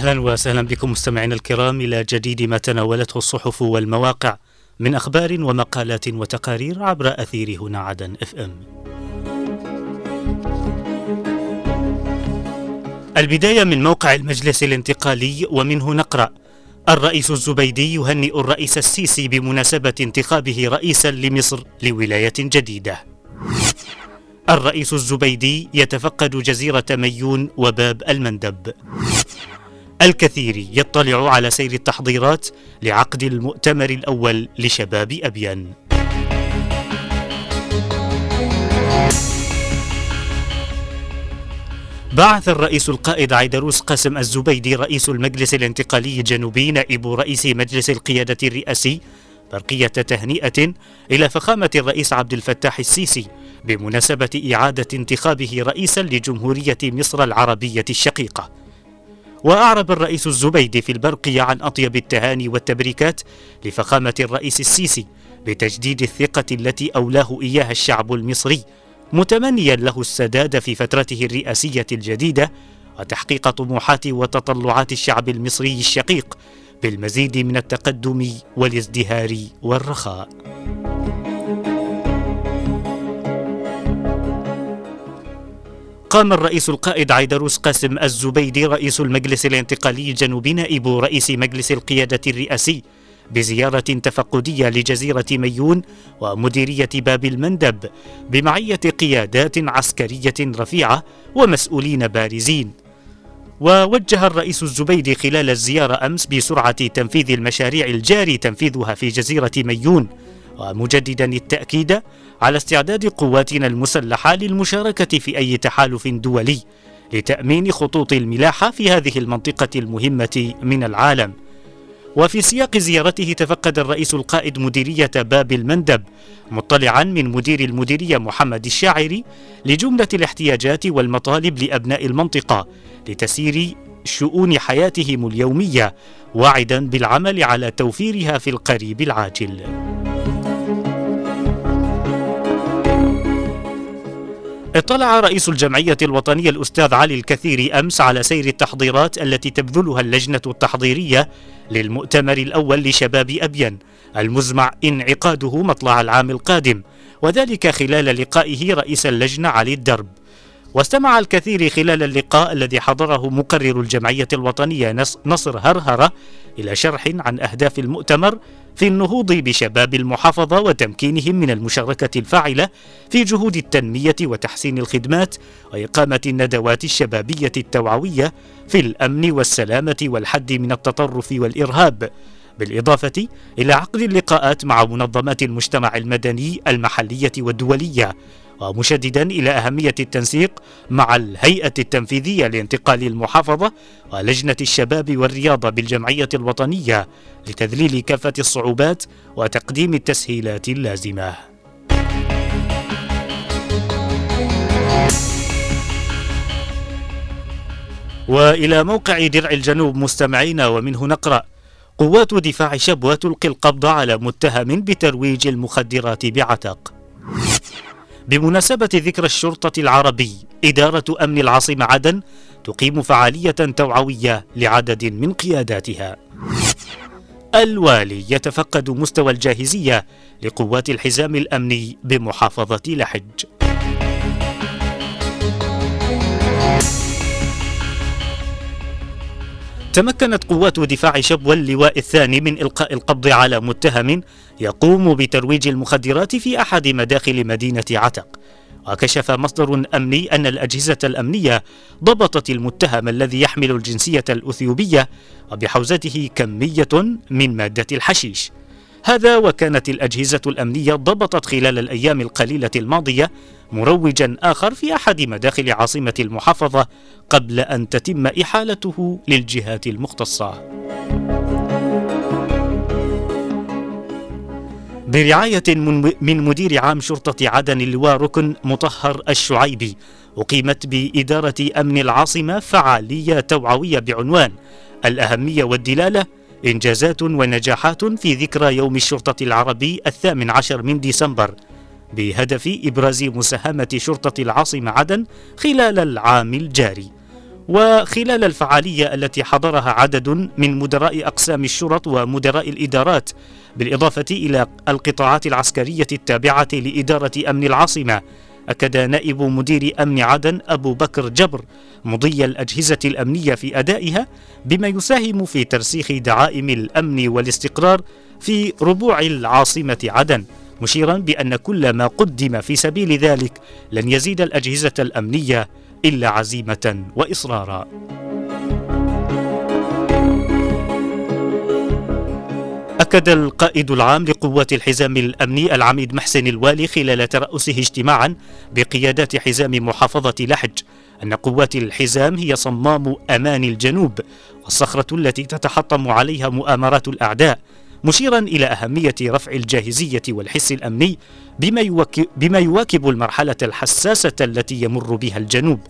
أهلا وسهلا بكم مستمعينا الكرام إلى جديد ما تناولته الصحف والمواقع من أخبار ومقالات وتقارير عبر أثير هنا عدن إف إم. البداية من موقع المجلس الانتقالي ومنه نقرأ الرئيس الزبيدي يهنئ الرئيس السيسي بمناسبة انتخابه رئيسا لمصر لولاية جديدة. الرئيس الزبيدي يتفقد جزيرة ميون وباب المندب. الكثير يطلع على سير التحضيرات لعقد المؤتمر الأول لشباب أبين بعث الرئيس القائد عيدروس قاسم الزبيدي رئيس المجلس الانتقالي الجنوبي نائب رئيس مجلس القيادة الرئاسي برقية تهنئة إلى فخامة الرئيس عبد الفتاح السيسي بمناسبة إعادة انتخابه رئيسا لجمهورية مصر العربية الشقيقة. وأعرب الرئيس الزبيدي في البرقية عن أطيب التهاني والتبريكات لفخامة الرئيس السيسي بتجديد الثقة التي أولاه إياها الشعب المصري متمنيا له السداد في فترته الرئاسية الجديدة وتحقيق طموحات وتطلعات الشعب المصري الشقيق بالمزيد من التقدم والازدهار والرخاء. قام الرئيس القائد عيدروس قاسم الزبيدي رئيس المجلس الانتقالي الجنوبي نائب رئيس مجلس القيادة الرئاسي بزيارة تفقدية لجزيرة ميون ومديرية باب المندب بمعية قيادات عسكرية رفيعة ومسؤولين بارزين. ووجه الرئيس الزبيدي خلال الزيارة أمس بسرعة تنفيذ المشاريع الجاري تنفيذها في جزيرة ميون. ومجددا التأكيد على استعداد قواتنا المسلحة للمشاركة في أي تحالف دولي لتأمين خطوط الملاحة في هذه المنطقة المهمة من العالم. وفي سياق زيارته تفقد الرئيس القائد مديرية باب المندب مطلعا من مدير المديرية محمد الشاعري لجملة الاحتياجات والمطالب لأبناء المنطقة لتسيير شؤون حياتهم اليومية واعدا بالعمل على توفيرها في القريب العاجل. اطلع رئيس الجمعية الوطنية الأستاذ علي الكثير أمس على سير التحضيرات التي تبذلها اللجنة التحضيرية للمؤتمر الأول لشباب أبين المزمع انعقاده مطلع العام القادم وذلك خلال لقائه رئيس اللجنة علي الدرب. واستمع الكثير خلال اللقاء الذي حضره مقرر الجمعية الوطنية نصر هرهرة إلى شرح عن أهداف المؤتمر في النهوض بشباب المحافظة وتمكينهم من المشاركة الفاعلة في جهود التنمية وتحسين الخدمات وإقامة الندوات الشبابية التوعوية في الأمن والسلامة والحد من التطرف والإرهاب بالإضافة إلى عقد اللقاءات مع منظمات المجتمع المدني المحلية والدولية ومشددا إلى أهمية التنسيق مع الهيئة التنفيذية لانتقال المحافظة ولجنة الشباب والرياضة بالجمعية الوطنية لتذليل كافة الصعوبات وتقديم التسهيلات اللازمة. وإلى موقع درع الجنوب مستمعين ومنه نقرأ قوات دفاع شبوة تلقي القبض على متهم بترويج المخدرات بعتق بمناسبة ذكرى الشرطة العربي إدارة أمن العاصمة عدن تقيم فعالية توعوية لعدد من قياداتها. الوالي يتفقد مستوى الجاهزية لقوات الحزام الأمني بمحافظة لحج. تمكنت قوات دفاع شبوة اللواء الثاني من إلقاء القبض على متهم يقوم بترويج المخدرات في أحد مداخل مدينة عتق. وكشف مصدر أمني أن الأجهزة الأمنية ضبطت المتهم الذي يحمل الجنسية الأثيوبية وبحوزته كمية من مادة الحشيش. هذا وكانت الأجهزة الأمنية ضبطت خلال الأيام القليلة الماضية مروجا آخر في أحد مداخل عاصمة المحافظة قبل أن تتم إحالته للجهات المختصة. برعاية من مدير عام شرطة عدن اللواء ركن مطهر الشعيبي أقيمت بإدارة أمن العاصمة فعالية توعوية بعنوان الأهمية والدلالة إنجازات ونجاحات في ذكرى يوم الشرطة العربي الثامن عشر من ديسمبر بهدف إبراز مساهمة شرطة العاصمة عدن خلال العام الجاري. وخلال الفعالية التي حضرها عدد من مدراء أقسام الشرط ومدراء الإدارات بالإضافة إلى القطاعات العسكرية التابعة لإدارة أمن العاصمة أكد نائب مدير أمن عدن أبو بكر جبر مضي الأجهزة الأمنية في أدائها بما يساهم في ترسيخ دعائم الأمن والاستقرار في ربوع العاصمة عدن. مشيرا بأن كل ما قدم في سبيل ذلك لن يزيد الأجهزة الأمنية إلا عزيمة وإصرارا. أكد القائد العام لقوات الحزام الأمني العميد محسن الوالي خلال ترأسه اجتماعا بقيادات حزام محافظة لحج أن قوات الحزام هي صمام أمان الجنوب والصخرة التي تتحطم عليها مؤامرات الأعداء مشيرا إلى أهمية رفع الجاهزية والحس الأمني بما يواكب, بما يواكب المرحلة الحساسة التي يمر بها الجنوب.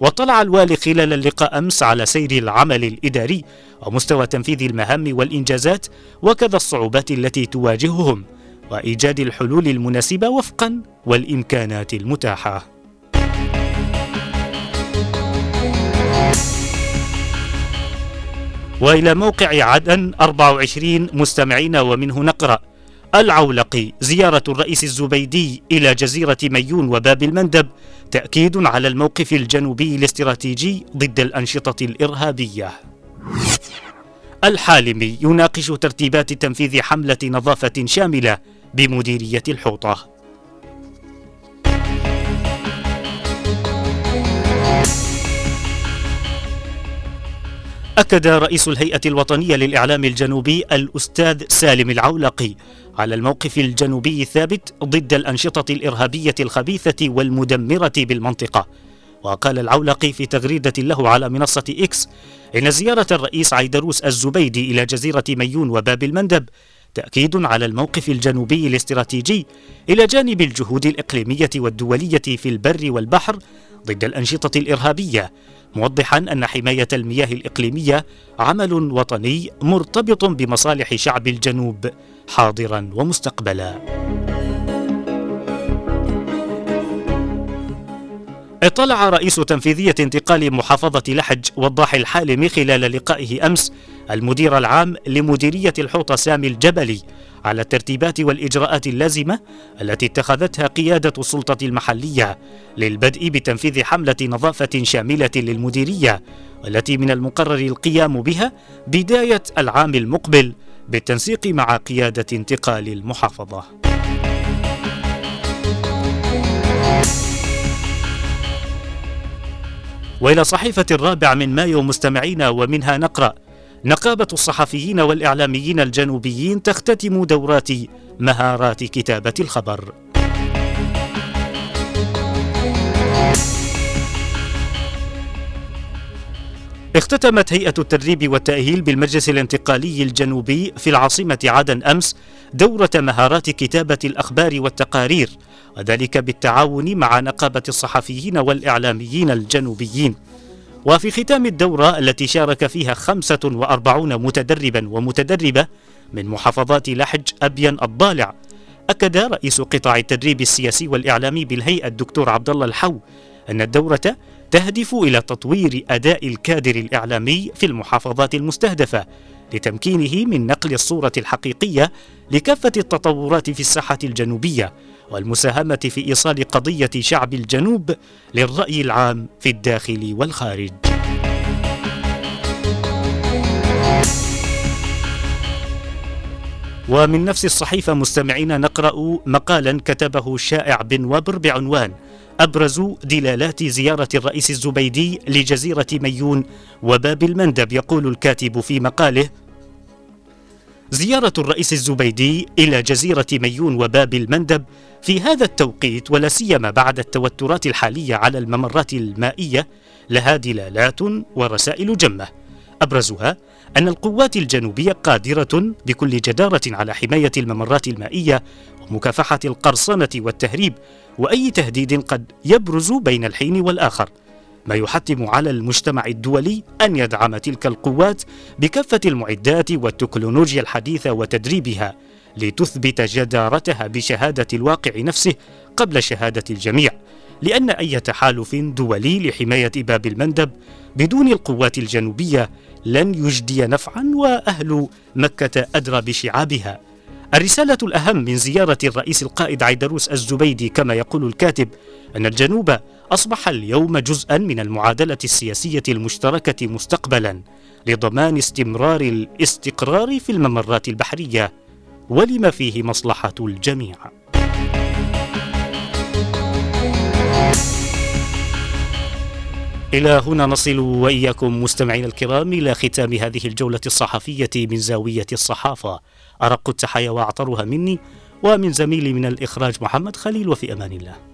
واطلع الوالي خلال اللقاء أمس على سير العمل الإداري ومستوى تنفيذ المهام والإنجازات وكذا الصعوبات التي تواجههم وإيجاد الحلول المناسبة وفقا والإمكانات المتاحة. وإلى موقع عدن 24 مستمعين ومنه نقرأ العولقي زيارة الرئيس الزبيدي إلى جزيرة ميون وباب المندب تأكيد على الموقف الجنوبي الاستراتيجي ضد الأنشطة الإرهابية. الحالمي يناقش ترتيبات تنفيذ حملة نظافة شاملة بمديرية الحوطة. أكد رئيس الهيئة الوطنية للإعلام الجنوبي الأستاذ سالم العولقي على الموقف الجنوبي الثابت ضد الأنشطة الإرهابية الخبيثة والمدمرة بالمنطقة. وقال العولقي في تغريدة له على منصة إكس إن زيارة الرئيس عيدروس الزبيدي إلى جزيرة ميون وباب المندب تأكيد على الموقف الجنوبي الاستراتيجي إلى جانب الجهود الإقليمية والدولية في البر والبحر ضد الأنشطة الإرهابية موضحا أن حماية المياه الإقليمية عمل وطني مرتبط بمصالح شعب الجنوب حاضرا ومستقبلا. اطلع رئيس تنفيذية انتقال محافظة لحج وضاح الحالم خلال لقائه أمس المدير العام لمديرية الحوطة سامي الجبلي على الترتيبات والإجراءات اللازمة التي اتخذتها قيادة السلطة المحلية للبدء بتنفيذ حملة نظافة شاملة للمديرية والتي من المقرر القيام بها بداية العام المقبل بالتنسيق مع قيادة انتقال المحافظة. وإلى صحيفة الرابع من مايو مستمعين ومنها نقرأ نقابة الصحفيين والإعلاميين الجنوبيين تختتم دورات مهارات كتابة الخبر. اختتمت هيئة التدريب والتأهيل بالمجلس الانتقالي الجنوبي في العاصمة عدن أمس دورة مهارات كتابة الأخبار والتقارير وذلك بالتعاون مع نقابة الصحفيين والإعلاميين الجنوبيين. وفي ختام الدورة التي شارك فيها 45 متدربا ومتدربة من محافظات لحج أبين الضالع أكد رئيس قطاع التدريب السياسي والإعلامي بالهيئة الدكتور عبد الله الحو أن الدورة تهدف إلى تطوير أداء الكادر الإعلامي في المحافظات المستهدفة لتمكينه من نقل الصورة الحقيقية لكافة التطورات في الساحة الجنوبية. والمساهمة في إيصال قضية شعب الجنوب للرأي العام في الداخل والخارج. ومن نفس الصحيفة مستمعين نقرأ مقالا كتبه الشائع بن وبر بعنوان أبرز دلالات زيارة الرئيس الزبيدي لجزيرة ميون وباب المندب يقول الكاتب في مقاله زيارة الرئيس الزبيدي إلى جزيرة ميون وباب المندب في هذا التوقيت ولا سيما بعد التوترات الحالية على الممرات المائية لها دلالات ورسائل جمة. أبرزها أن القوات الجنوبية قادرة بكل جدارة على حماية الممرات المائية ومكافحة القرصنة والتهريب وأي تهديد قد يبرز بين الحين والآخر. ما يحتم على المجتمع الدولي أن يدعم تلك القوات بكافة المعدات والتكنولوجيا الحديثة وتدريبها لتثبت جدارتها بشهادة الواقع نفسه قبل شهادة الجميع. لأن أي تحالف دولي لحماية باب المندب بدون القوات الجنوبية لن يجدي نفعا وأهل مكة أدرى بشعابها. الرسالة الأهم من زيارة الرئيس القائد عيدروس الزبيدي كما يقول الكاتب أن الجنوب أصبح اليوم جزءا من المعادلة السياسية المشتركة مستقبلا لضمان استمرار الاستقرار في الممرات البحرية ولما فيه مصلحة الجميع. إلى هنا نصل وإياكم مستمعينا الكرام إلى ختام هذه الجولة الصحفية من زاوية الصحافة. أرق التحايا وأعطرها مني ومن زميلي من الإخراج محمد خليل وفي أمان الله.